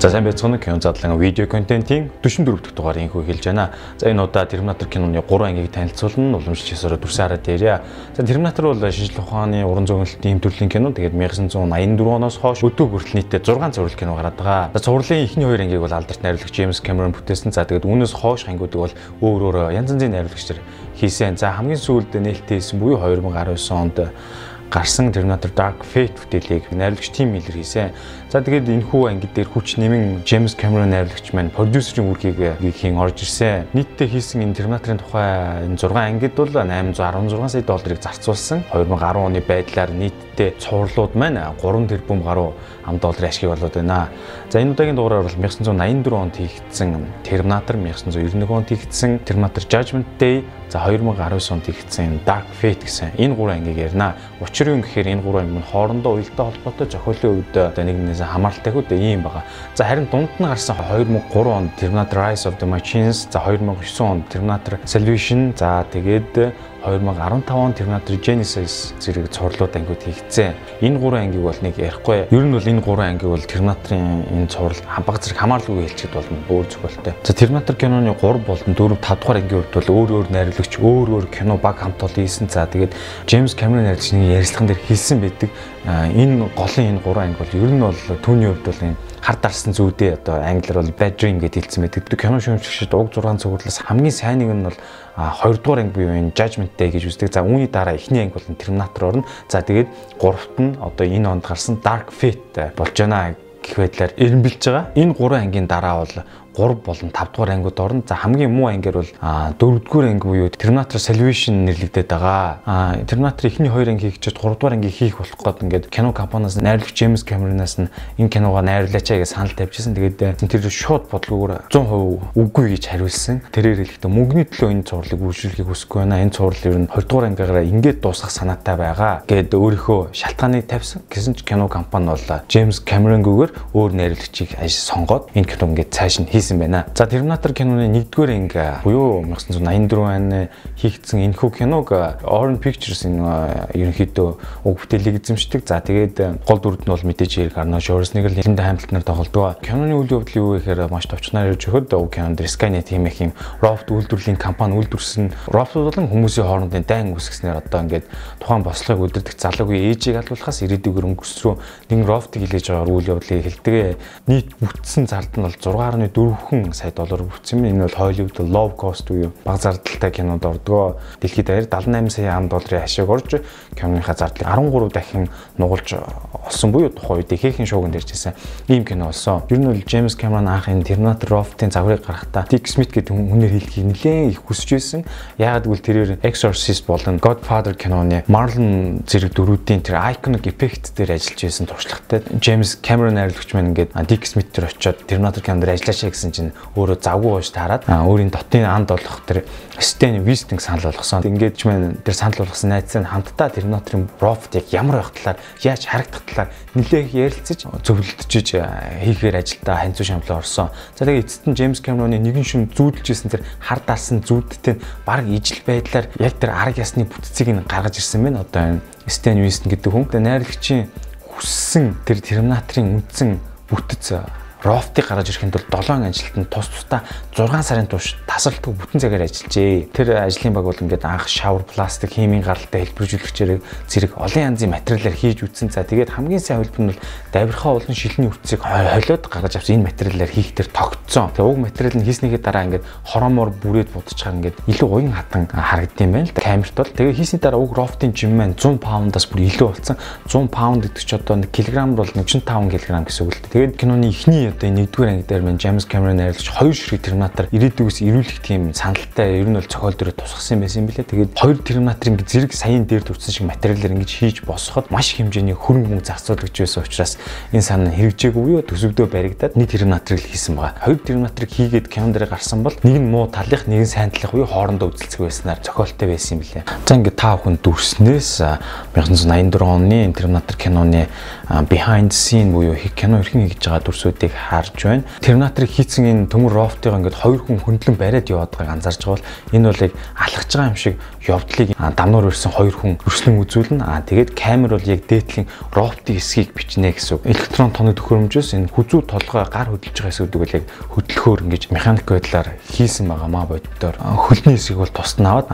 За сайн байцгаана? Кино задлан видео контентын 44 дахь дугаар инхүү хэлж байна. За энэ удаа Терминатор киноны 3 ангийг танилцуулна. Уламжлалч хэсээрээ дүрсэн хараад ярья. За Терминатор бол шинжлэх ухааны уран зөгнөлтийн төрлийн кино. Тэгээд 1984 оноос хойш өдөө хүртэл нийтдээ 6 зурвал кино гараад байгаа. За зурлалын эхний хоёр ангийг бол алдарт найруулагч Джеймс Кэмерон бүтээсэн. За тэгээд үүнээс хойш ангиудыг бол өөр өөр янз янзын найруулагч нар хийсэн. За хамгийн сүүлд нээлттэй хийсэн буюу 2019 онд гарсан Terminator Dark Fate бүтээлийг найруулагч Tim Miller хийсэн. За тэгээд энэ хүү анги дээр хүч нэмэн James Cameron найруулагч маань продюсерийн үргийг хийн орж ирсэн. Нийтдээ хийсэн энэ Terminator-ын тухай энэ 6 ангид бол 816 сая долларыг зарцуулсан. 2010 оны байдлаар нийтдээ цувралууд маань 3 тэрбум гаруй ам долларын ашиг болоод байна. За энэ удаагийн дугаараар бол 1984 онд хийгдсэн Terminator 1991 онд хийгдсэн Terminator Judgment Day За 2019 онд хийгдсэн Dark Fate гэсэн энэ гурван ангийг ярина. Учир юу гэхээр энэ гурван анги нь хоорондоо уялдаа холбоотой зохиолын үед одоо нэг нэгнээс хамааралтай хөө ийм байгаа. За харин дунд нь гарсан 2003 онд Terminator Rise of the Machines, за 2009 онд Terminator Salvation, за тэгээд 2015 он Terminator Genesis зэрэг цувралууд ангиуд хийгдсэн. Энэ гурван ангийг бол нэг ярихгүй. Ер нь бол энэ гурван ангийг бол Terminator-ын энэ цуврал хамбаг зэрэг хамааралгүй хэлчихэд болно. Өөр зөвхөлтэй. За Terminator киноны 3 болон 4 5 дугаар ангийн хувьд бол өөр өөр найруулагч өөр өөр кино баг хамт олон хийсэн. За тэгээд James Cameron найруулагчны ярилцлаган дээр хэлсэн байдаг. Энэ голын энэ гурван анги бол ер нь бол түүний хувьд бол энэ хар дарсан зүйдээ одоо англиар бол bad dream гэж хэлсэн байдаг. Кино шүүмжлэгчид уг 6 цуглаас хамгийн сайныг нь бол 2 дугаар анги буюу энэ Judgment Day гэж үздэг. За үүний дараа эхний анги бол Terminator орно. За тэгээд гуравт нь одоо энэ онд гарсан Dark Fate болж байна гэх байдлаар эренбэлж байгаа. Энэ гурван ангийн дараа бол 3 болон 5 дугаар ангиуд орно. За хамгийн муу ангиар бол 4 дугаар анги буюу Terminator Salvation нэрлэгдээд байгаа. Terminator эхний 2 анги хийгчээд 3 дугаар анги хийх болох гээд ингээд кино компаниас найруулагч James Cameron-аас нь энэ киногоо найруулаач гэж санал тавьчихсан. Тэгээд тэр шууд бодлогоор 100% үгүй гэж хариулсан. Тэрээр хэлэхдээ мөнгөний төлөө энэ цувралыг үйлчлэхийг хүсэхгүй байна. Энэ цуврал ер нь 20 дугаар ангиараа ингээд дуусгах санаатай байгаа. Гэт өөрийнхөө шалтгааныг тавьсан. Гэсэн ч кино компани бол James Cameron-гүйгээр өөр найруулагчийг сонгоод энэ кино ингээд цааш нь хийсэн байна. За Terminator киноны 1-р анги буюу 1984 оны хийгдсэн энэхүү киног Orange Pictures энэ ерөнхийдөө уг бүтээлийг эзэмшдэг. За тэгээд гол дүрд нь бол мэдээж хэрэг Arnold Schwarzenegger Linda Hamilton-аар тоглодог. Киноны үйл явдлын юу гэхээр маш товчноор ирж өгөхөд уг кинонд Skynet хэмээх юм Roft үйлдвэрлэлийн компани үйлдвэрсэн Roft болон хүмүүсийн хоорондын дайн үүсгэснээр одоо ингээд тухайн бослогыг удирдах залуугийн ээжийг алуулахаас ирээдүйгээр өнгөрс рүү нэг Roft-ийг хилээж байгаа үйл явдлыг хэлдэг. Нийт бүтсэн зард нь бол 6.4 4 сая доллар бүтсэн юм. Энэ бол Hollywood low cost буюу бага зардалтай кинонд ордгоо. Дэлхийд даяар 78 сая ам долларын хашиг орж киноныхаа зардлыг 13 дахин нугалж олсон буюу тухайн үед ихээхэн шууганд иржсэн ийм кино болсон. Ер нь бол James Cameron анх энэ Terminator Roft-ын загварыг гаргахдаа Dick Smith гэдэг хүнээр хэлхийг нэлээд их хүсэж байсан. Яагаад гэвэл тэрээр Exorcist болон Godfather киноны Marlon зэрэг дөрүүдийн тэр iconic effect дээр ажиллаж байсан туршлагатай. James Cameron найруулагч маань ингээд Dick Smith төр очиод Terminator кинонд ажиллаач гэсэн чинь өөрөө завгүй ууш таарад өөрийн дотны анд болох тэр Stan Winston санал болгосон. Ингээд ч мэн тэр санал болгосон найзсан хамтдаа Terminator-ын Profit яг ямар байх талаар яаж харагдах талаар нэлээх ярилцаж зөвлөлдөж хийхээр ажилдаа ханцуу шамлаа орсон. За тэгээ эцэст нь James Cameron-ы нэгэн шүн зүүдэлжсэн тэр хар дарсан зүүдтэй баг ижил байдлаар яг тэр арга ясны бүтцийг нь гаргаж ирсэн байна. Одоо энэ Stan Winston гэдэг хүн. Тэгээ найрлагчийн хүссэн тэр Terminator-ын үндсэн бүтэц рофтыг гаргаж ирэхэд бол 7 ажилтнанд тус тусдаа 6 сарын турш тасралтгүй бүтэн цагаар ажиллажээ. Тэр ажлын баг бол ингээд анх шавар пластик химийн гаралтай хэлбэржүүлэгчээр зэрэг олон янзын материалаар хийж үтсэн. За тэгээд хамгийн сайн хэлбэр нь бол давирхаа болон шилний үтцийг холиод гаргаж авсан энэ материалаар хийх тэр тогтцсон. Тэгээ уг материал нь хийснийхээ дараа ингээд хороомоор бүрээд будчихаар ингээд илүү уян хатан харагдсан байна л да. Камерт бол тэгээ хийсний дараа уг рофтын жим маань 100 паундаас бүр илүү болсон. 100 паунд гэдэг чинь одоо 1 кг бол 45 кг гэсэн үг л дээ. Тэгээд киноны эхний одоо энэ нэгдүгээр анги дээр маань James Cameron найруулж хоёр ширхэг Terminator ирээдүйгээс ирүүлэх тийм саналтай ер нь бол цохол дөрөв тусгасан байсан юм билээ. Тэгээд хоёр Terminator ингэ зэрэг саяын дээр төрсэн шиг материалаар ингэж хийж босгоход маш хэмжээний хөрөнгө мөнгө зарцуулж байсан учраас энэ санаа хэрэгжээгүй юу төсөвдөө баригдаад нэг Terminator-ыг хийсэн байгаа. Хоёр Terminator-ыг хийгээд дээр гарсан бол нэг нь муу талынх нэг нь сайн талынх буюу хоорондоо үзэлцэх байснаар цохолтой байсан юм билээ. За ингэ та бүхэн дүрснээс 1984 оны Terminator киноны behind scene буюу кино хэрхэн хийж байгаа дүрсүүдийг харж байна. Terminator-ыг хийцэн энэ төмөр рофтыг ингээд хоёр хүн хөндлөн бариад яваад байгааг анзаарч байгаа бол энэ бол яг алхаж байгаа юм шиг явдлыг дамнуур ирсэн хоёр хүн өрснөн үзүүлнэ. Аа тэгээд камер бол яг дээдлийн роботын хэсгийг бичнэ гэсэн. Электрон тоног төхөөрөмжөөс энэ хүзүү толгой гар хөдөлж байгаа хэсгүүд бол яг хөдөлгөөр ингэж механик байдлаар хийсэн байгаа маа боддоор хөлний хэсгийг бол тусад наваад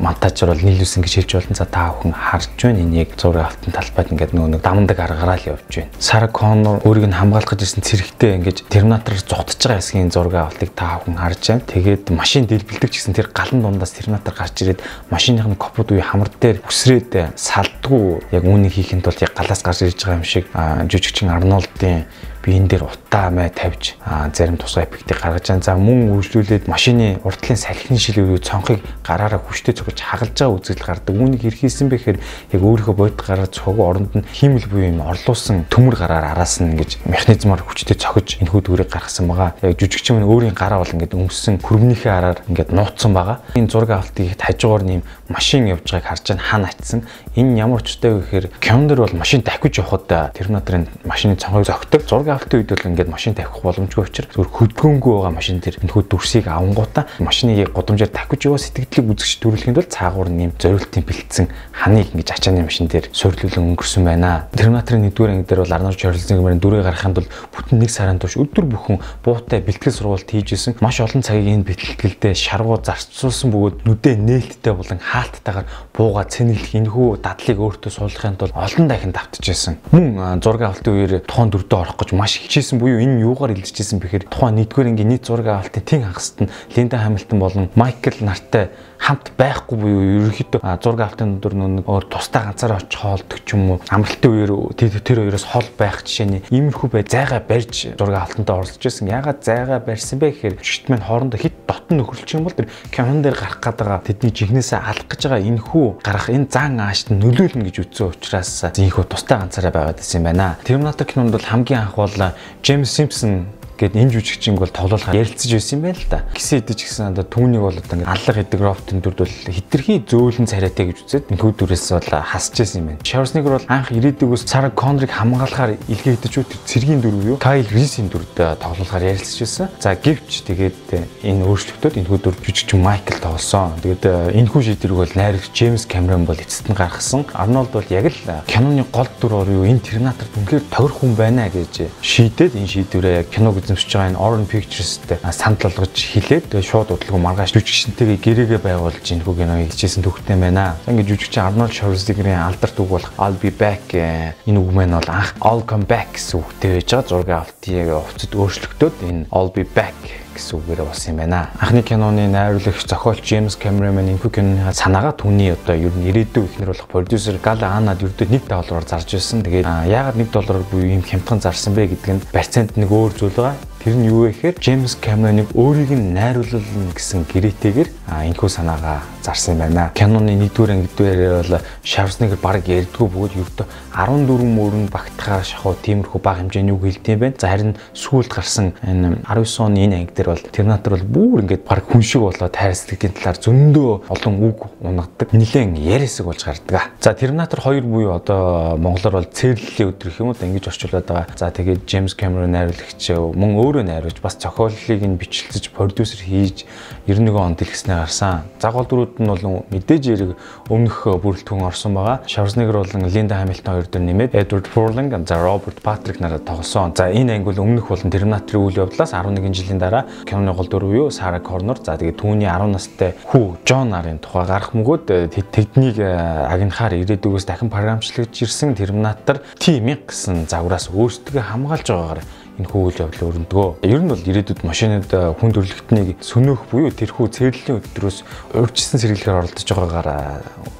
монтажер бол нийлүүлсэн гэж хэлж болно. За та бүхэн харж байна. Энэ яг зураг автын талбайд ингээд нөгөө нэг дамдаг аргараа л явж байна. Сара Коннор өөрийг нь хамгаалах гэж ирсэн цэрэгтэй ингэж терминатор зугтаж байгаа хэсгийн зураг автыг та бүхэн харж байна. Тэгээд машин дэлбэлдэг гэсэн тэр галан дундаас терминатор гарч ирээд машиныхны капот үе хамар дээр өсрээд салдгүй яг үүнийг хийхэд бол яг галаас гарч ирж байгаа юм шиг жүжигчин Арнолдын биен дээр утаа май тавьж зарим тусгай эффектийг гаргаж байгаа. За мөн үргэлжлүүлээд машины уртлын салхины шилүү цонхыг гараараа хүчтэй цогж хагалж байгаа үзэгдэл гардаг. Үүнийг хэрхийсэн бэхээр яг өөрийнхөө бодит гараар цогоо оронд нь хиймэл буюу юм орлуулсан төмөр гараар араас нь ингэж механизмаар хүчтэй цогж энэ хүү дүрийг гаргасан байгаа. Яг жүжигчин мань өөрийн гараа бол ингэж өмссөн хөрвнийхээ араар ингэж нууцсан байгаа. Энэ зураг авалтыг хажуугаар нэм машин явж байгааг харж байгаа хаана атсан. Энэ ямар үстэй вэ гэхээр Кион дээр бол машин дахиж явхад Терминаторын машины цонхыг зөгтөг. Зураг авалтын үед бол ингээд машин тавих боломжгүй учраас зөвхөн хөдөлгөөнгүй байгаа машин тэр энэхүү дүрсийг авангуудаа машиныг годомжоор дахиж яваа сэтгэлдлийг үзэгч төрүүлэхэд бол цаагуур нэм зориултын бэлдсэн ханыг ингэж ачааны машин дээр суйрлуулан өнгөрсөн байна. Терминаторын 1-р анги дээр бол Арнольд Шварценеггерийн дүрээ гаргахын тулд бүтэн нэг сарын турш өдөр бүхэн буутай бэлтгэл сургалт хийжсэн. Маш олон цагийг энэ бэлтгэлдээ шаргуу зарцуулсан бөгөөд нүдэ нээлттэй болон хаалттайгаар бууга цэнэглэх энэхүү дадлыг өөртөө суулгахын тулд олон дахин давтажсэн. Мөн зураг авалтын үеэр тухайн дүрдээ орох гэж маш хичээсэн буюу энэ юугаар илэрчээсэн бэхээр тухайн нэгдүгээр ангийн нийт зураг авалтын тэн хагасд нь Линда Хамилтон болон Майкл нартай хамт байхгүй буюу ерөнхийдөө зураг автын өдөр нэг өөр тустай ганцаараа очих хоолдог ч юм уу амралтын үеэр тэр хоёроос хол байх жишээний иймэрхүү бай зайгаа барьж зураг автантаа оролцож байсан. Ягаад зайгаа барьсан бэ гэхээр жигт маань хоорондоо хит дотн нөхөрлөж юм бол тэр кинон дээр гарах гээд байгаа тэдний жигнэсээ алах гэж байгаа энэ хүү гарах энэ зан аашд нөлөөлнө гэж үзсэн учраас ийхүү тустай ганцаараа байгаад байсан юм байна. Терминатор кинонд бол хамгийн анх бол Джеймс Симпсон Гэт энэ жүжигчинг бол тоглоулахаар ярилцаж байсан юм байна л да. Гисэн идэж гисэн одоо түүнийг бол одоо ингээд аллах идэг роботын дүрд бол хитрхи зөөлөн царайтай гэж үзээд энэ түү дүрээс бол хасч байсан юм байна. Шварценеггер бол анх ирээдүгөөс Сара Конрыг хамгаалахаар илгээгдэж үү цэргийн дүр юу? Кайл Рисийн дүрд тоглоулахаар ярилцаж байсан. За гэвч тэгээд энэ өөрчлөлтөд энэ хүү дүр жүжигчин Майкл тоглосон. Тэгээд энэ хүү шийдвэрийг бол найрагч Джеймс Камерон бол эцэст нь гаргасан. Арнольд бол яг л киноны гол дүр орё энэ Терминатор үнэхээр тохир хүн байна гэж шийдээд энэ шийдвэрээ киног эзэмшиж байгаа энэ Orange Pictures-тэй санал болгож хэлээд тэгээ шууд удалгүй маргааш жүжигчнтэйгээ гэрээгээ байгуулж энэ бүх киног хийжсэн төгттэй байна. Ингээд жүжигчин Arnold Schwarzenegger-ийн алдарт үг болох I'll be back э, энэ үг маань бол анх I'll come back гэсэн үгтэй байж байгаа. Зургийн автыг хувцад өөрчлөгдөд энэ I'll be back гэсэн үгээрээ болсон юм байна. Анхны киноны найруулагч зохиолч Джеймс Кэмерон энэхүү киноны санаагаа түүний одоо ер нь ирээдүйн ихнэр болох продюсер Гала Анад ердөө 1 доллараар зарж байсан. Тэгээд яагаад 1 доллараар буюу ийм хямдхан зарсан бэ гэдг нь барьцаанд нэг өөр зүйл байгаа. Тэр нь юу вэ гэхээр Джеймс Кэмероныг өөрийг нь найруулна гэсэн гэрээтэйгээр энэхүү санаагаа зарсан юм байна. Киноны 1-р анги дээр бол Шварценеггер баг ярьдгүй бөгөөд ердөө 14 мөрөн багтахаар шахуу тиймэрхүү бага хэмжээний үг хэлдэм байх. За харин сүүлд гарсан энэ 19 оны энэ анги дээр бол Терминатор бол бүр ингээд баг хүн шиг болоод хайрцагтын талаар зөндөө олон үг унагадаг. Нилээн яриасаг болж гардаг. За Терминатор 2 буюу одоо монголоор бол цэрлэлийн өдөр гэх юм уу ингэж орчуулад байгаа. За тэгээд Джеймс Кэмерон найруулагч мөн өөрөө найруулж бас зохиолыг нь бичлэлцэж продюсер хийж 91 онд дэлгэснээр гарсан. Загвал дөрүүд нь бол мэдээж эрэг өмнөх бүрэлдэхүүн орсон байгаа. Шварценеггер болон Линда Хамилтон хоёр дээр нэмээд Эдвард Форлинг, за Роберт Патрик нараа тоглосон. За энэ анги бол өмнөх болон Терминаторын үйл явдлаас 11 жилийн дараа киноны гол дүр буюу Сара Корнер, за тэгээд түүний 10 настай хүү Джон нарын тухай гарах мөгөөд тэднийг агнахаар ирээдүгөөс дахин програмчлагдж ирсэн Терминатор T-1000 гэсэн загвараас өөрсдөө хамгаалж байгаагаар энэ хүү үйл явдал өрнөдгөө. Ер нь бол ирээдүйд машинад хүн төрлөختнийг сөнөөх буюу тэрхүү цэвэрлэлийн өдрөөс урьдчилсан сэргийлгээр оролдож байгаагаар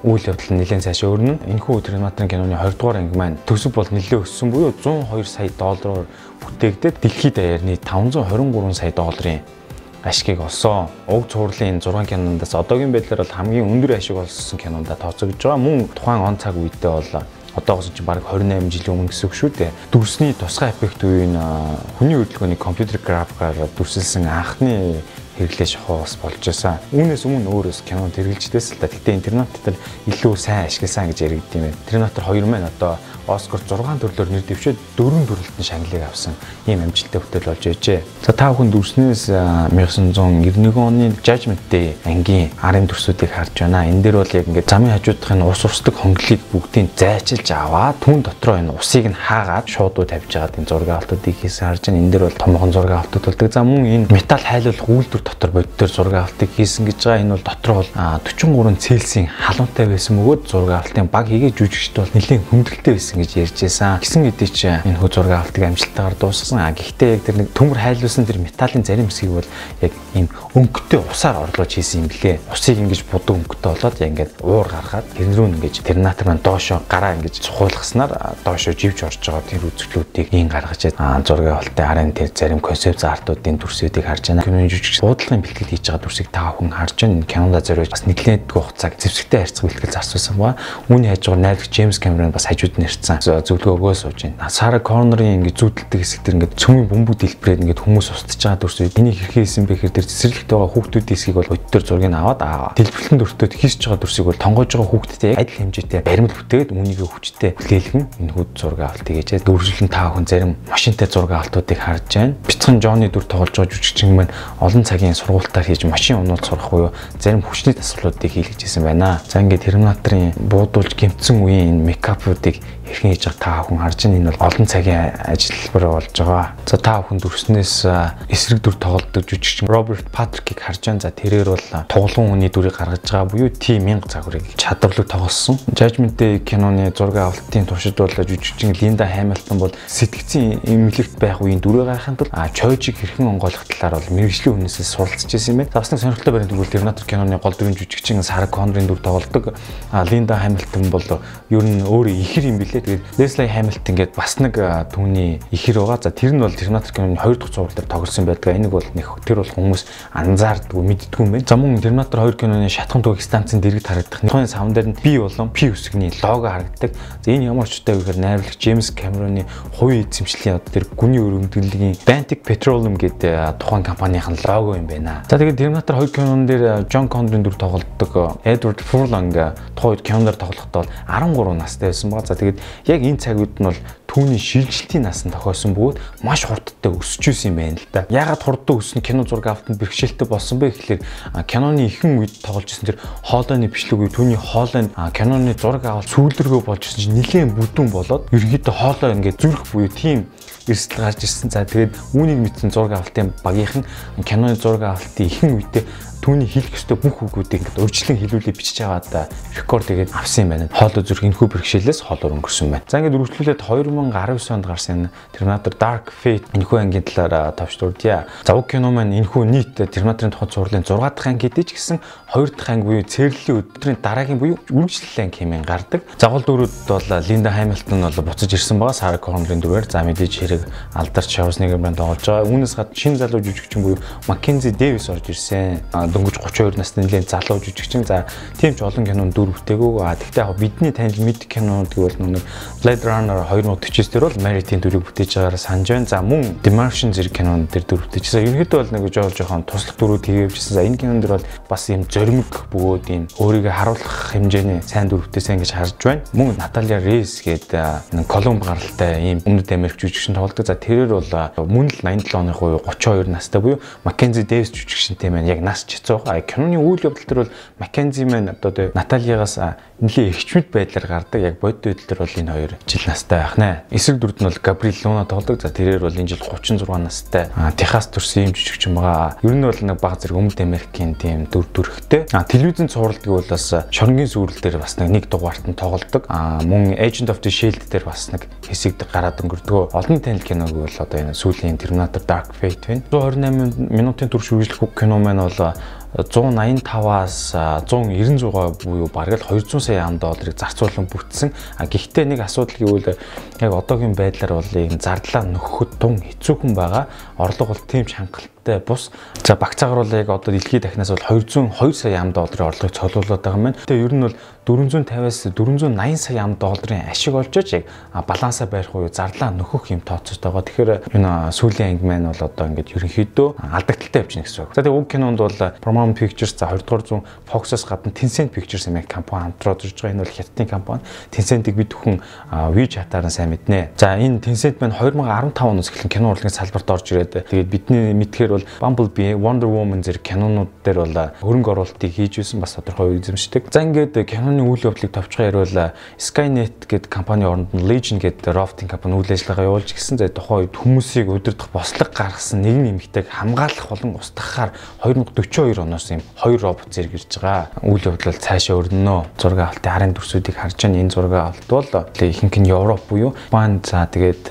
үйл явдал нэлээд цаашаа өрнө. Энэ хүү Терминатор киноны 20 дугаар анги маань төсөв бол нэлээд өссөн буюу 102 сая доллараар бүтээгдээд дэлхийд даяарны 523 сая долларын ашгийг олсон. Уг цувралын 6 кинондоос одоогийн байдлаар бол хамгийн өндөр ашиг олсон кинонд тооцогдож байгаа. Мөн тухайн он цаг үедээ бол одоогоос чинь баг 28 жилийн өмнө гэсэн үг шүү дээ. Дүрсний тусгай эффект үе нь хүний хөдөлгөөний компьютер графикаар дүрсэлсэн анхны хэрэглээ шахуус болж байсан. Үүнээс өмнө өөрөөс кинонд хэрэгжилждээс л да. Гэтэ интернет дээр илүү сайн ашигласан гэж яригдсан юм байна. Терминатор 2 маань одоо Оскар 6 төрлөөр нэр дэвшээд 4 төрөлтөнд шагналыг авсан ийм амжилттай бүтээл болж байжээ. За та бүхэн дүрснээс 1991 оны Judgment Day ангийн арын төрсүүдийг харж байна. Энэ дээр бол яг ингээд замын хажуудахын ус усдаг хонглыг бүгдийг зайчилж аваад түн дотроо энэ усыг нь хаагаад шуудуу тавьж байгаа энэ зураг авалтуудыг хийсэн харж байна. Энэ дээр бол томхон зураг авалтууд болдог. За мөн энэ металл хайлуулах үйлдвэр дотор боддоор зураг авалтыг хийсэн гэж байгаа. Энэ бол дотроо бол 43 Цельсийн халуунтай байсан бөгөөд зураг авалтын баг хийгээ жүжигчд бол нэлээд хүндрэлтэй байсан гэж ярьж байсан. Гисэн хэдий ч энэ хүү зураг авалтыг амжилттайгаар дуусгасан. А гэхдээ яг тэр нэг төмөр хайлуулсан тэр металлын зарим хэсгийг бол яг ийм өнгөтэй усаар орлож хийсэн юм блэ. Усыг ингэж будаг өнгөтэй болоод яг ингээд уур гаргаад тэрэн рүү ингэж терминатор маань доошоо гараа ингэж цухуулгаснаар доошоо живж орж байгаа тэр үзэгдлүүдийг ийн гаргаж зураг авалтын арын тэр зарим концепц артуудын дүрсүүдийг харж байна. Киноны жүжигч буудлын бэлтгэл хийж байгаа дүрсийг та бүхэн харж байна. Кинонда зориулж бас нэглээд хугацааг зэвсэгтэй харьцах бэлтгэл зарцуулсан ба үүний хажуугаар найрагч Джеймс Кэмерон бас хажууд нь ирсэн. Зөвлөгөө өгөө сууж байна. Сара Коннорын ингэ зүүдэлдэг хэсэг тэр ингэ цөмийн бөмбөг дэлбэрээд ингэ хүмүүс устж байгаа дүрсүүд энийг хэрхэн хийсэн бэ гэхээр тэр цэцэрлэгт байгаа хүүхдүүдийн хэсгийг бол өдтөр зургийг аваад дэлбэрлэн дүртөд хийсч байгаа дүрсийг бол тонгоож байгаа хүүхдтэй адил хэмжээтэй баримт бүтээгээд үүнийг хүчтэй бүтээлгэн энэ хүүд зураг авалт хийгээч. Дөрвөлжлөн та хүн зарим машинтай зураг авалтуудыг харж байна. Бяцхан Жонни дүр тоглож байгаа жүжигчин маань олон цагийн сургуультаар хийж машин унуулж сурах буюу зарим хүчний дасгалуудыг хийлгэж ирсэн байна. За ингээд Терминаторын буудуулж гэмтсэн үеийн энэ мекапуудыг хэрхэн хийж байгаа та хүн харж байна. Энэ бол олон цагийн ажиллабар болж байгаа. За та хүн дүрснээс эсрэг дүр тоглодог жүжигч Роберт Патрикийг харж байна. За тэрээр бол тоглоом хүний дүрийг гаргаж байгаа буюу T 1000 загварыг чадварлаг тоглосон. Judgment Day киноны зураг авалтын туршид бол жүжигчин Линда Хамилтон бол сэтгцийн эмнэлэгт байх үеийн дүрээ гаргахын тулд чойжийг хэрхэн онгойлгох талаар бол мэрэгжлийн үнээсээ суралцж ирсэн юм байна. Бас нэг сонирхолтой баримт тэгвэл Terminator киноны гол дүрийн жүжигчин Сара Коннорын дүр тоглодог. Линда Хамилтон бол ер нь өөрөө ихэр юм билээ. Тэгээд Leslie Hamilton гээд бас нэг түүний ихэр байгаа. За тэр нь бол Terminator киноны 2 дахь зураг дээр тоглосон байдаг. Энийг бол нэг тэр бол хүмүүс анзаардгүй мэддгүй юм байна. За мөн Terminator 2 киноны шатхан төгөх станцын дэргэд харагдах. Тухайн савн дээр нь би болон P үсгний лого харагддаг. Энэ ямар ч үтэй гэхээр найруулагч James Cameron-ы хувийн эзэмшлийн одоо тэр гүний өргөмтгөлийн Baltic Petroleum гэдэг тухайн компанийн лого юм байна. За тэгээд Terminator 2 кинон дээр John Connor-ын дүр Edward Furlong тухайн үед киноноор тоглохдоо 13 настай байсан байгаа. За тэгээд яг энэ цагууд нь бол түүний шилжилтийн нас нь тохиосон бөгөөд маш хурдтай өсөж исэн юм байна л да. Ягаад хурдтай өснө кино зураг автанд бэрхшээлтэй болсон бэ гэхэлэр киноны ихэнх үед тоглож исэн тэр хоолойны бичлэг үе түүний хоолой киноны зураг авалт сүүлргөө болж исэн чинь нэлээд бүдүүн болоод ерөөдөө хоолой ингээд зүрх буюу тийм эрсдэл гарч ирсэн. За тэгээд үүнийг мэдсэн зураг авалтын багийнхан киноны зураг авалтын ихэнх үедээ түүний хэлэх ёстой бүх үгүүдийг ингээд урьдчилан хэлүүлээ бичиж аваад рекорд тэгээд авсан юм байна. Хоолой зүрх энэхүү бэрхшээлээс хоолоор өнгөрсөн байна. За ингээд үргэлжлүүлээд 2019 онд гарсан Terminator Dark Fate энэхүү ангийн талаар товч дурдъя. За уг кино маань энэхүү нийт Terminator-ын тухай зурлалын 6 дахь анги гэдэг ч гэсэн 2 дахь анги буюу цэрлэлийн өдрийн дараагийн буюу үргэлжлэлийн анги хэмээн гардаг. Загвал дөрүүд бол Linda Hamilton бол буцаж ирсэн байгаа. Sarah Connor-ын дүрээр за мэдээж хэрэг алдарч Schwarzenegger маань тоглож байгаа. Үүнээс гадна шинэ залуу жүжигчин буюу Mackenzie Davis орж ирсэн дөнгөж 32 насны нэлээд залуу жүжигчин. За тийм ч олон кинонд дүр бүтээгүй. А тэгтээ яг бидний танил мэд кинонууд гэвэл нэг Blade Runner 2049 дээр бол Merit-ийн дүрийг бүтээж байгаагаар санаж байна. За мөн The Martian зэрэг кинонд дээр дүр бүтээжсэн. Ерөнхийдөө бол нэг жоол жоохон туслах дүрүүд хийгээвчсэн. За энэ кинон дээр бол бас юм зоримог бөгөөд юм өөрийгөө харуулах хэмжээний сайн дүр бүтээсэн гэж харж байна. Мөн Наталья Рейс гэдэг нэг Колумб гаралтай ийм өмнөд Америк жүжигчин тоглодог. За тэрээр бол мөн л 87 оны хувь 32 настай буюу Mackenzie Davis жүжигчинтэй маань яг нас хэцүү байгаа. Киноны үйл явдал дээр бол Маккензи маань одоо Натальягаас нэлээ ихчмэд байдлаар гардаг. Яг бодит байдал дээр бол энэ хоёр жил настай байх нэ. Эсрэг дүрд нь бол Габриэл Луна тоглодог. За тэрээр бол энэ жил 36 настай. Техас төрсэн юм жижигч юм байгаа. Ер нь бол нэг баг зэрэг өмнөд Америкийн тийм дүр төрхтэй. Телевизэн цувралдаг бол бас шоронгийн сүрэл дээр бас нэг дугаарт нь тоглодог. Мөн Agent of the Shield дээр бас нэг хэсэг гараад өнгөрдөг. Олон танил киног бол одоо энэ сүүлийн Terminator Dark Fate байна. 128 минутын турш үргэлжлэх кино маань бол 185-аас 196 буюу бараг л 200 сая ам долларыг зарцуулан бүтсэн. А гэхдээ нэг асуудал гэвэл яг одоогийн байдлаар бол энэ зардлаа нөхөхөд тун хэцүүхэн байгаа. Орлого бол тийм ч хангалттай бус. За яг одоо дэлхийд дахнаас бол 202 сая ам долларын орлогыг цуглуулад байгаа юм байна. Тэгээ ер нь бол 450-аас 480 сая ам долларын ашиг олж яг балансаа барих уу зарлаа нөхөх юм тооцоод байгаа. Тэгэхээр энэ сүүлийн анги маань бол одоо ингээд ерөнхийдөө алдагдaltaй явж байна гэсэн үг. За тэгээ уг кинонд бол Paramount Pictures за 20 дугаар зуун Fox-оос гадна Tencent Pictures хэмээх компани хамтраад ирж байгаа. Энэ бол хятадын компани. Tencent-ийг бид бүхэн WeChat-аар сайн мэднэ. За энэ Tencent маань 2015 оноос эхлэн кино урлагийн салбарт орж ирээд тэгээд бидний мэдхээр бол Bumblebee, Wonder Woman зэрэг кинонууд дээр бол хөрөнгө оруулалтыг хийж байсан бас тодорхой эзэмшдэг. За ингээд киноны үйл явдлыг товчхон ярил Skynet гэдэг компани оронд нь Legion гэдэг роботын компани үйл ажиллагаа явуулж гисэн. За тухайн үед хүмүүсийг удирдах бослог гаргасан нэгэн эмэгтэйг хамгаалах болон устгахаар 2042 оноос юм хоёр робот зэрэг ирж байгаа. Үйл явдал цаашаа өрнөнө. Зураг авалтын харын төрсүүдийг харж байгаа энэ зураг авалт бол ихэнх нь Европ буюу Испани за тэгээд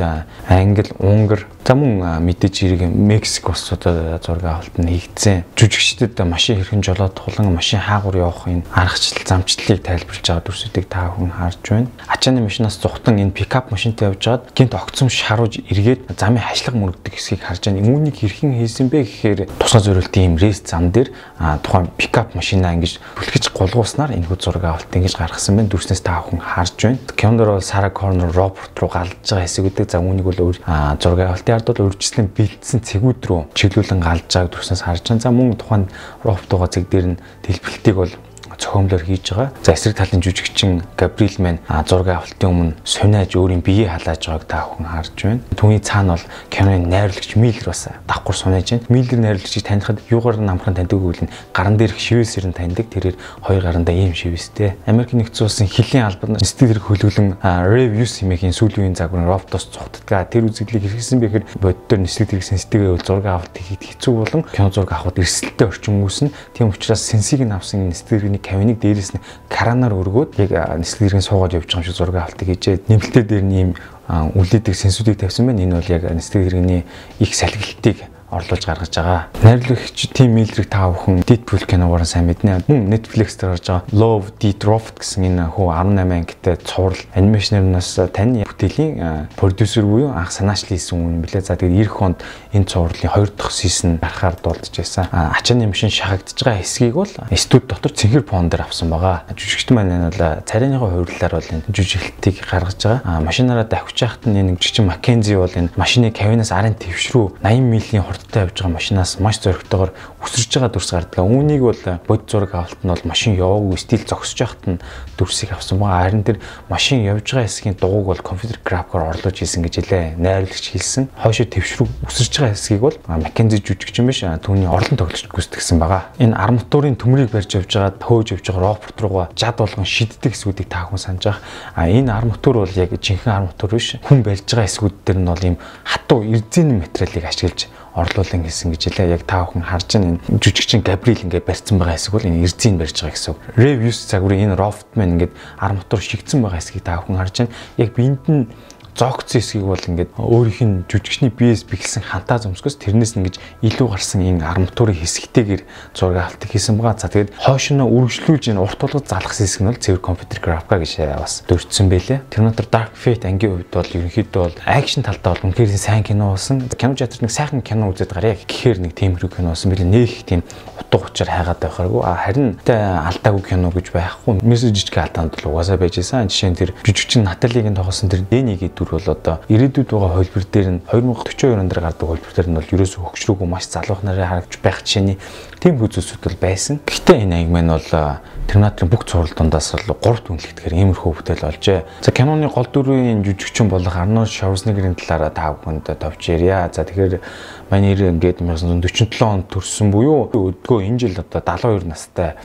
Англи, Унгар За мөн мэдээж хэрэг Мексик бас одоо зураг авалт нь хийгдсэн. Жүжигчдэд машин хэрхэн жолоод тулан машин хаагур явахын аргачлал замчлалыг тайлбарлаж байгаа дүрсүүдийг та хүн харж байна. Ачааны машинаас зүхтан энэ пикап машинтай явж байгаад гинт огцом шаруулж эргээд замын хашлаг мөрөгдөг хэсгийг харж байна. Үүнийг хэрхэн хийсэн бэ гэхээр тусгай зориултын юм рейс зам дээр тухайн пикап машинаа ингэж бүлгэж гулгууснаар энэ хүү зураг авалт ингэж гаргасан байна. Дүрснээс та хүн харж байна. Кинондор бол Сара Корнер робот руу галж байгаа хэсгүүдийг за үүнийг бол зураг авалт Ардад бол урьдчилан бэлдсэн цэгүүд рүү чиглүүлэн галж байгааг төрснөөс харж байгаа. За мөн тухайн роботугаа цэг дээр нь дэлбэлтийг бол зохиомлоор хийж байгаа. За эсрэг талын жүжигчин Габриэл Мэн зургийн авалтын өмнө суниаж өөрийн биеийг халааж байгааг та бүхэн харж байна. Түүний цаана бол киноны найруулагч Миллер бас давхар суниаж байна. Миллер найруулагчийг танихад юугаар намхан таньдаг гэвэл гаран дээрх шивээсээр нь таньдаг. Тэрээр хоёр гарандаа ийм шивээстэй. Америк нэгдсэн улсын хилийн албан стилэр хөлөглөн reviews хэмээх сүүлийн үеийн загвар роботос цухтдгаа тэр үзэгдлийг хэрэгсэн бэхээр боддоор нислэг хэрэгсэн сэтгэл хөдлөл зураг авалт хийхэд хэцүү болон кино зураг авахд эрсдэлтэй орчин үүснэ. Тийм учраас сенсиг нь авсан нислэгний 50-ыг дээрээс нь каранаар өргөөд яг нислэг иргэн суугаад явж байгаа юм шиг зургийн авалтыг хийжээ. Нэмэлтээ дээр нь ийм үлээдэг сэнсүүдийг тавьсан байна. Энэ бол яг нислэг иргэний их салхилтыг орлуулж гаргаж байгаа. Найруулагч Тим Миллерийг та бүхэн Deadpool киногоор сайн мэднэ. Мөн Netflix дээр гарч байгаа Love Death Robot гэсэн энэ хүү 18 ангитай цуврал анимашнернаас тань бүтэлийн продюсер буюу анх санаачлал хийсэн хүн билээ. За тэгээд 90 хонд энэ цувралын хоёр дахь сизон гарахаар дуулдж байсан. Ачааны машин шахагдж байгаа хэсгийг бол студ дотор цэнхэр фон дээр авсан байгаа. Жүжигчт маань энэ бол царайныхаа хувирлаар бол энэ жүжиглэлтийг гаргаж байгаа. Машинаараа давхиж яхад нь энэ жүжигчин Маккензи бол энэ машины кавинаас арын твшрүү 80 милийн хурд хурдтай явж байгаа машинаас маш зоригтойгоор өсөрж байгаа дүрс гардаг. Үүнийг бол бод зураг авалт нь бол машин яваагүй стил зогсож яхад нь дүрсийг авсан байгаа. Харин тэр машин явж байгаа хэсгийн дугуйг бол компьютер графикаар орлож хийсэн гэж хэлээ. Найруулагч хэлсэн. Хойшоо твшрүү өсөрж байгаа хэсгийг бол Маккензи жүжигчин биш түүний орлон тоглогч гүйцэтгсэн байгаа. Энэ арматурын төмрийг барьж явж байгаа төөж явж байгаа робот руугаа жад болгон шиддэг хэсгүүдийг та хүн санаж байгаа. А энэ арматур бол яг жинхэнэ арматур биш. Хүн барьж байгаа хэсгүүд дээр нь бол ийм хатуу эрдэнэ материалыг ашиглаж орлуулан хийсэн гэж хэлээ. Яг та бүхэн харж байгаа энэ жүжигчин Габриэл ингээд барьсан байгаа хэсэг бол энэ эрзийг барьж байгаа гэсэн үг. Reviews загварын энэ Roftman ингээд ар мотор шигдсэн байгаа хэсгийг та бүхэн харж байна. Яг биэнд нь зогц хэсгийг бол ингээд өөрийнх нь жүжигчний биеэс бэхэлсэн хантаа зөмсгөөс тэрнээс ингэж илүү гарсан энэ арматурын хэсэгтэйгэр зураг авалт хийсэн байгаа. За тэгээд хойшноо үргэлжлүүлж энэ урт тулгад залгах хэсэг нь бол цэвэр компьютер графика гэж бас дөрвдсөн байлээ. Terminator Dark Fate ангийн хувьд бол ерөнхийдөө бол акшн талдаа бол үнэхээр сайн кино болсон. Кино театрт нэг сайхан кино үзээд гараа гэхээр нэг тиймэрхүү кино болсон билээ. Нэг тийм утга учир хайгаад байхааргүй. Харин алдаагүй кино гэж байхгүй. Мессеж жижиг алдаанд бол угаасаа байж исэн. Жишээ нь тэр жүжигчин Наталигийн тоглосон тэр Дэнигийн дүр бол одоо ирээдүйд байгаа хөлбөр дээр нь 2042 он дээр гардаг хөлбөр дээр нь бол ерөөсөө хөгжрөөгүй маш залуух нарыг харагч байх жишээний тийм хүзүүсүүд бол байсан. Гэхдээ энэ анги маань бол Терминаторын бүх цуврал дундаас бол 3 түнлэгдэхээр иймэрхүү бүтээл олжээ. За киноны гол дүрийн жүжигчин болох Арнольд Шварценеггерийн талаараа та бүхэнд товч ярья. За тэгэхээр манай нэр ингээд 1947 онд төрсэн буюу өдгөө энэ жил одоо 72 настай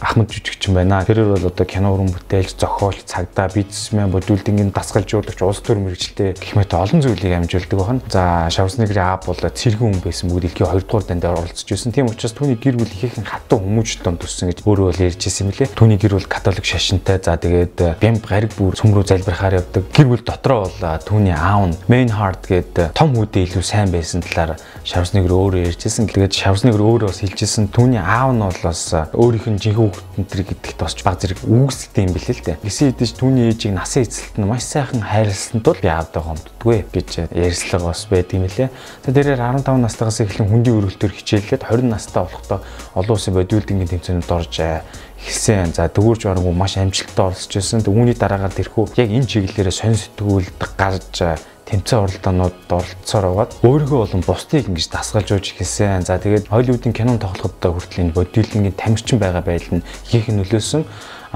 Ахмад жүжигчин байна. Тэрээр бол одоо кино уран бүтээлч, зохиолч, цагдаа, бизнесмен, бодвилдингийн дасгалжуулагч, улс төр мэрэгчлээ гэх мэт олон зүйлийг амжуулдаг байна. За Шавснегрийн аав бол цэргэн хүн байсан бүгд дэлхийн 2 дугаар дандаа оролцож байсан. Тийм учраас түүний гэр бүл ихэнх хатуу хүмүүжлэн төссөн гэж өөрөө бол ярьж ирсэн мөлий. Түүний гэр бүл католик шашинтай. За тэгээд бямб гариг бүр цөмрөө залбирахаар явдаг. Гэр бүл дотроо бол түүний аав нь Main Heart гэдэг том хүүдээ илүү сайн байсан талаар Шавснегэр өөрөө ярьж ирсэн. Тэгээд Шавснегэр өөрөө бас хэлж ирсэн. Түүний аав нь бол бас өөрийнх нь жинхэнэ хүүхэд энэ гэдэгт бас баг зэрэг үүсгдэг юм билээ л дээ. Гисэн хэдэж түүний ээжийг насан эцэлт нь маш сайхан хайрлсан тул би аавдаа гомддгүй гэж ярьслага бас байдаг юм лээ. За тэрээр 15 настайгаас эхлэн хүндийн өрөлтөөр хичээллээд 20 настай болохдоо олон улсын бодибилдингийн тэмцээнд орж эхэлсэн. За дүүрж барангу маш амжилттай оролцож байсан. Үүний дараагаар тэрхүү яг энэ чиглэлээрээ сонь сэтгүүлд гарч тэмцээн оролдоонууд оролцсоор байгаад өөрийгөө болон бусдыг ингэж дасгалж ууж ихсэн. За тэгээд Холливуудын кинон тоглоход хүртэл энэ бодибилдингийн тамирчин байгаа байдал нь их нөлөөсөн.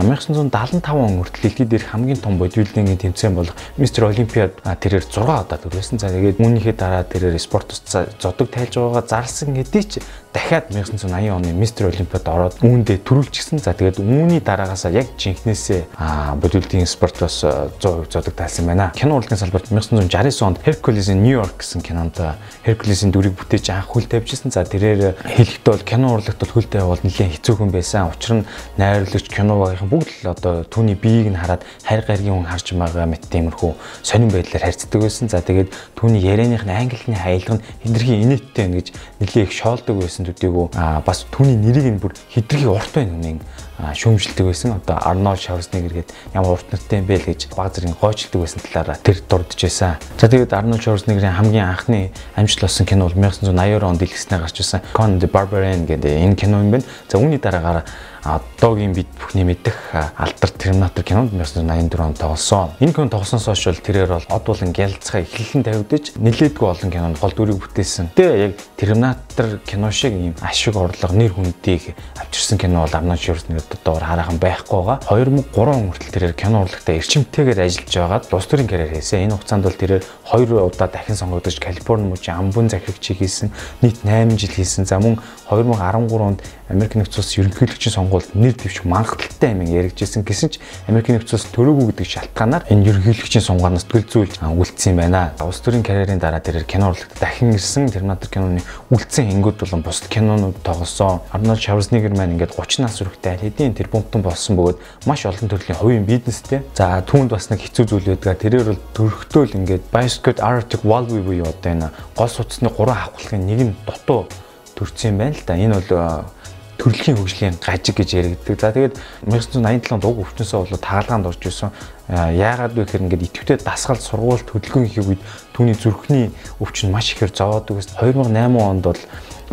1975 он хүртэл дэлхийд дээрх хамгийн том бодибилдингийн тэмцээн болох Мистер Олимпиад тэрээр 6 удаа төрүүлсэн. За тэгээд үүнийхээ дараа тэрээр спортоос зодог тайлж байгаагаа зарлсан хэдий ч дахиад 1980 оны Мистер Олимпиад ороод үүндээ төрүүлчихсэн. За тэгээд үүний дараагаас яг жинхнээсээ бодибилдингийн спортоос 100% зодог тайлсан байна. Кино урлагийн салбарт 1969 онд Hercules-ийн New York гэсэн кинонд Hercules-ийн дүрийг бүтээж анх хөл тавьжсэн. За тэрээр хэлэхдээ бол кино урлагт бол хөл тавь бол нэлээд хэцүүхэн байсан. Учир нь найруулагч кино багийнхан бүгд л одоо түүний биеийг нь хараад хайр гаргийн хүн харж байгаа мэт тиймэрхүү сонирн байдлаар харьцдаг байсан. За тэгээд түүний ярианых нь англи хэлний хаялга нь хиндрхийн инээдтэй гэж нэлээд их шоолдог байсан төдийгүй бас түүний нэрийг нь бүр хитрхи урт байна үнэн шүүмжилдэг байсан. Одоо Арнольд Шварценеггер гээд ямар урт нэртэй юм бэ л гэж баг зэрэг гойчилдаг байсан талаараа тэр дурдж байсан. За тэгээд Арнольд Шварценеггерийн хамгийн анхны амжилт болсон кино бол 1982 онд дэлгэснээр гарч ирсэн Conan the Barbarian гэдэг энэ кино юм байна. За үүний дараагаар одоогийн бид бүхний мэдэх алдар Терминатор кинонд 1984 онд тоглосон. Энэ кино тоглосноос хойш бол тэрээр бол од болон гялцгай эхлэн тавигдаж нэлээдгүй олон кинонд гол дүрийг бүтээсэн. Тэгээ яг Терминатор кино шиг ийм ашиг орлого нэр хүндийг авчирсан кино бол Арнольд Шварценеггер доор хараахан байхгүй байгаа. 2003 он хүртэл тэрээр кино урлагтаа эрчимтэйгээр ажиллаж байгаад улс төрийн карьер хийсэн. Энэ хугацаанд бол тэрээр 2 удаа дахин сонгогдож Калифорни мужийн амбун захирагчийг хийсэн. Нийт 8 жил хийсэн. За мөн 2013 онд Америк нэгдсэн улс ерөнхийлөгчийн сонгуульд нэр дэвших магадлалтай юм яригджсэн гэсэн ч Америк нэгдсэн улс төрөөгүй гэдэг шалтгаанаар энэ ерөнхийлөгчийн сунгаараас төлзүүлж үлдсэн юм байна. Улс төрийн карьерийн дараа тэрээр кино урлагт дахин ирсэн Терминатор киноны үлдсэн хэнгүүд болон бусад кинонууд тоглосон. Арнольд Шварценеггер маань ингээд 30 нас хүрэхтэй аль хэдийн тэрбумтан болсон бөгөөд маш олон төрлийн хувийн бизнестэй. За түүнд бас нэг хэцүү зүйл байдаг. Тэрээр бол төрөхтөөл ингээд Bioscope Arctic Valve буюу одоо энэ гол судасны 3 хавхлагын нэг нь дутуу юм байна л да. Энэ бол төрөлхийн хөгжлийн гажиг гэж яригддаг. За тэгээд 1987 онд уг өвчнөөсөө болоод тагалгаанд орж исэн. Яагаад вэ гэхээр ингээд идэвхтэй дасгал сургууль хөдөлгөөн хийх үед түүний зүрхний өвчин маш ихээр зовоодог. 2008 онд бол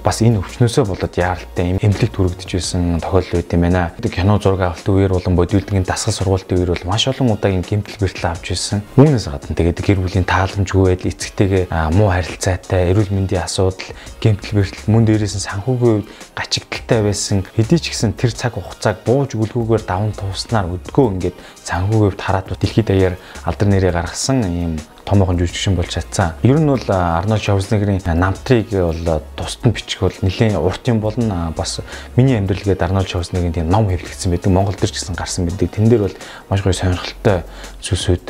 бас энэ өвчнөөсөө болоод яаралтай эмнэлэг түрэгдэж байсан тохиолдол байт юм байна. Кино зураг авалтын үеэр болон бодибилдингийн дасгал сургуулийн үеэр бол маш олон удаагийн гэмтэл бэртэл авч ирсэн. Үүнээс гадна тэгээд гэр бүлийн тааламжгүй байдал, эцэгтэйгээ муу харилцаатай, эрүүл мэндийн асуудал, гэмтэл бэртэл мөн дээрээс нь санхүүгийн гачигдaltaй байсан. Хэдий ч гэсэн тэр цаг хугацааг бууж үлгүүгээр даван тууснаар өдгөө ингээд санхүүгийн хараад дэлхийд даяар алдар нэрээ гаргасан ийм томоохон жүжигчин болж чадсан. Ер нь бол Арнольд Шварценеггерийн намтрыг бол тусад нь бичих бол нэлээд урт юм болно. Бас миний амьдрал гээд Арнольд Шварценеггийн тийм ном хэвлэгдсэн байдаг. Монгол төр ч гэсэн гарсан байдаг. Тэн дээр бол маш гоё сонирхолтой зүйлсүүд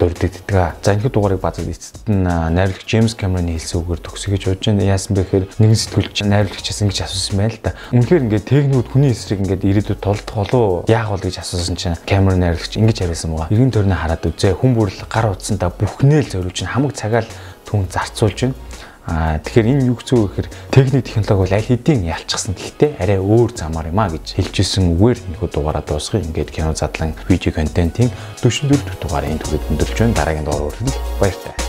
дурддагддаг. За энэ дугаарыг базад эцэст нь найруулагч Джеймс Камероны хэлсэн үгээр төгсгөө гэж бодож байна. Яасан бэ гэхээр нэгэн сэтгүүлч найруулагчаас ингэж асуусан байна л да. Үнэхээр ингээд техникүүд хүний эсрэг ингээд ирээдүйд толдох болов яах бол гэж асуусан чинь Камерон найруулагч ингэж хариулсан байгаа. Иргэн төрнө хараад үзээ. Хүн бүрл гар утсандаа бүх бүхнээл зориулж хамаг цагаал түн зарцуулж байна. Аа тэгэхээр энэ юу гэсэн үг гэхээр техник технологи бол аль хэдийн ялчсан гэхдээ арай өөр замаар юм а гэж хэлжсэн үгээр энэ дугаараа дуусгая. Ингээд кино задлан видео контентын 44 дугаарыг энэ түгэд өндөрлж байна. Дараагийн дугаар хүртэл баяртай.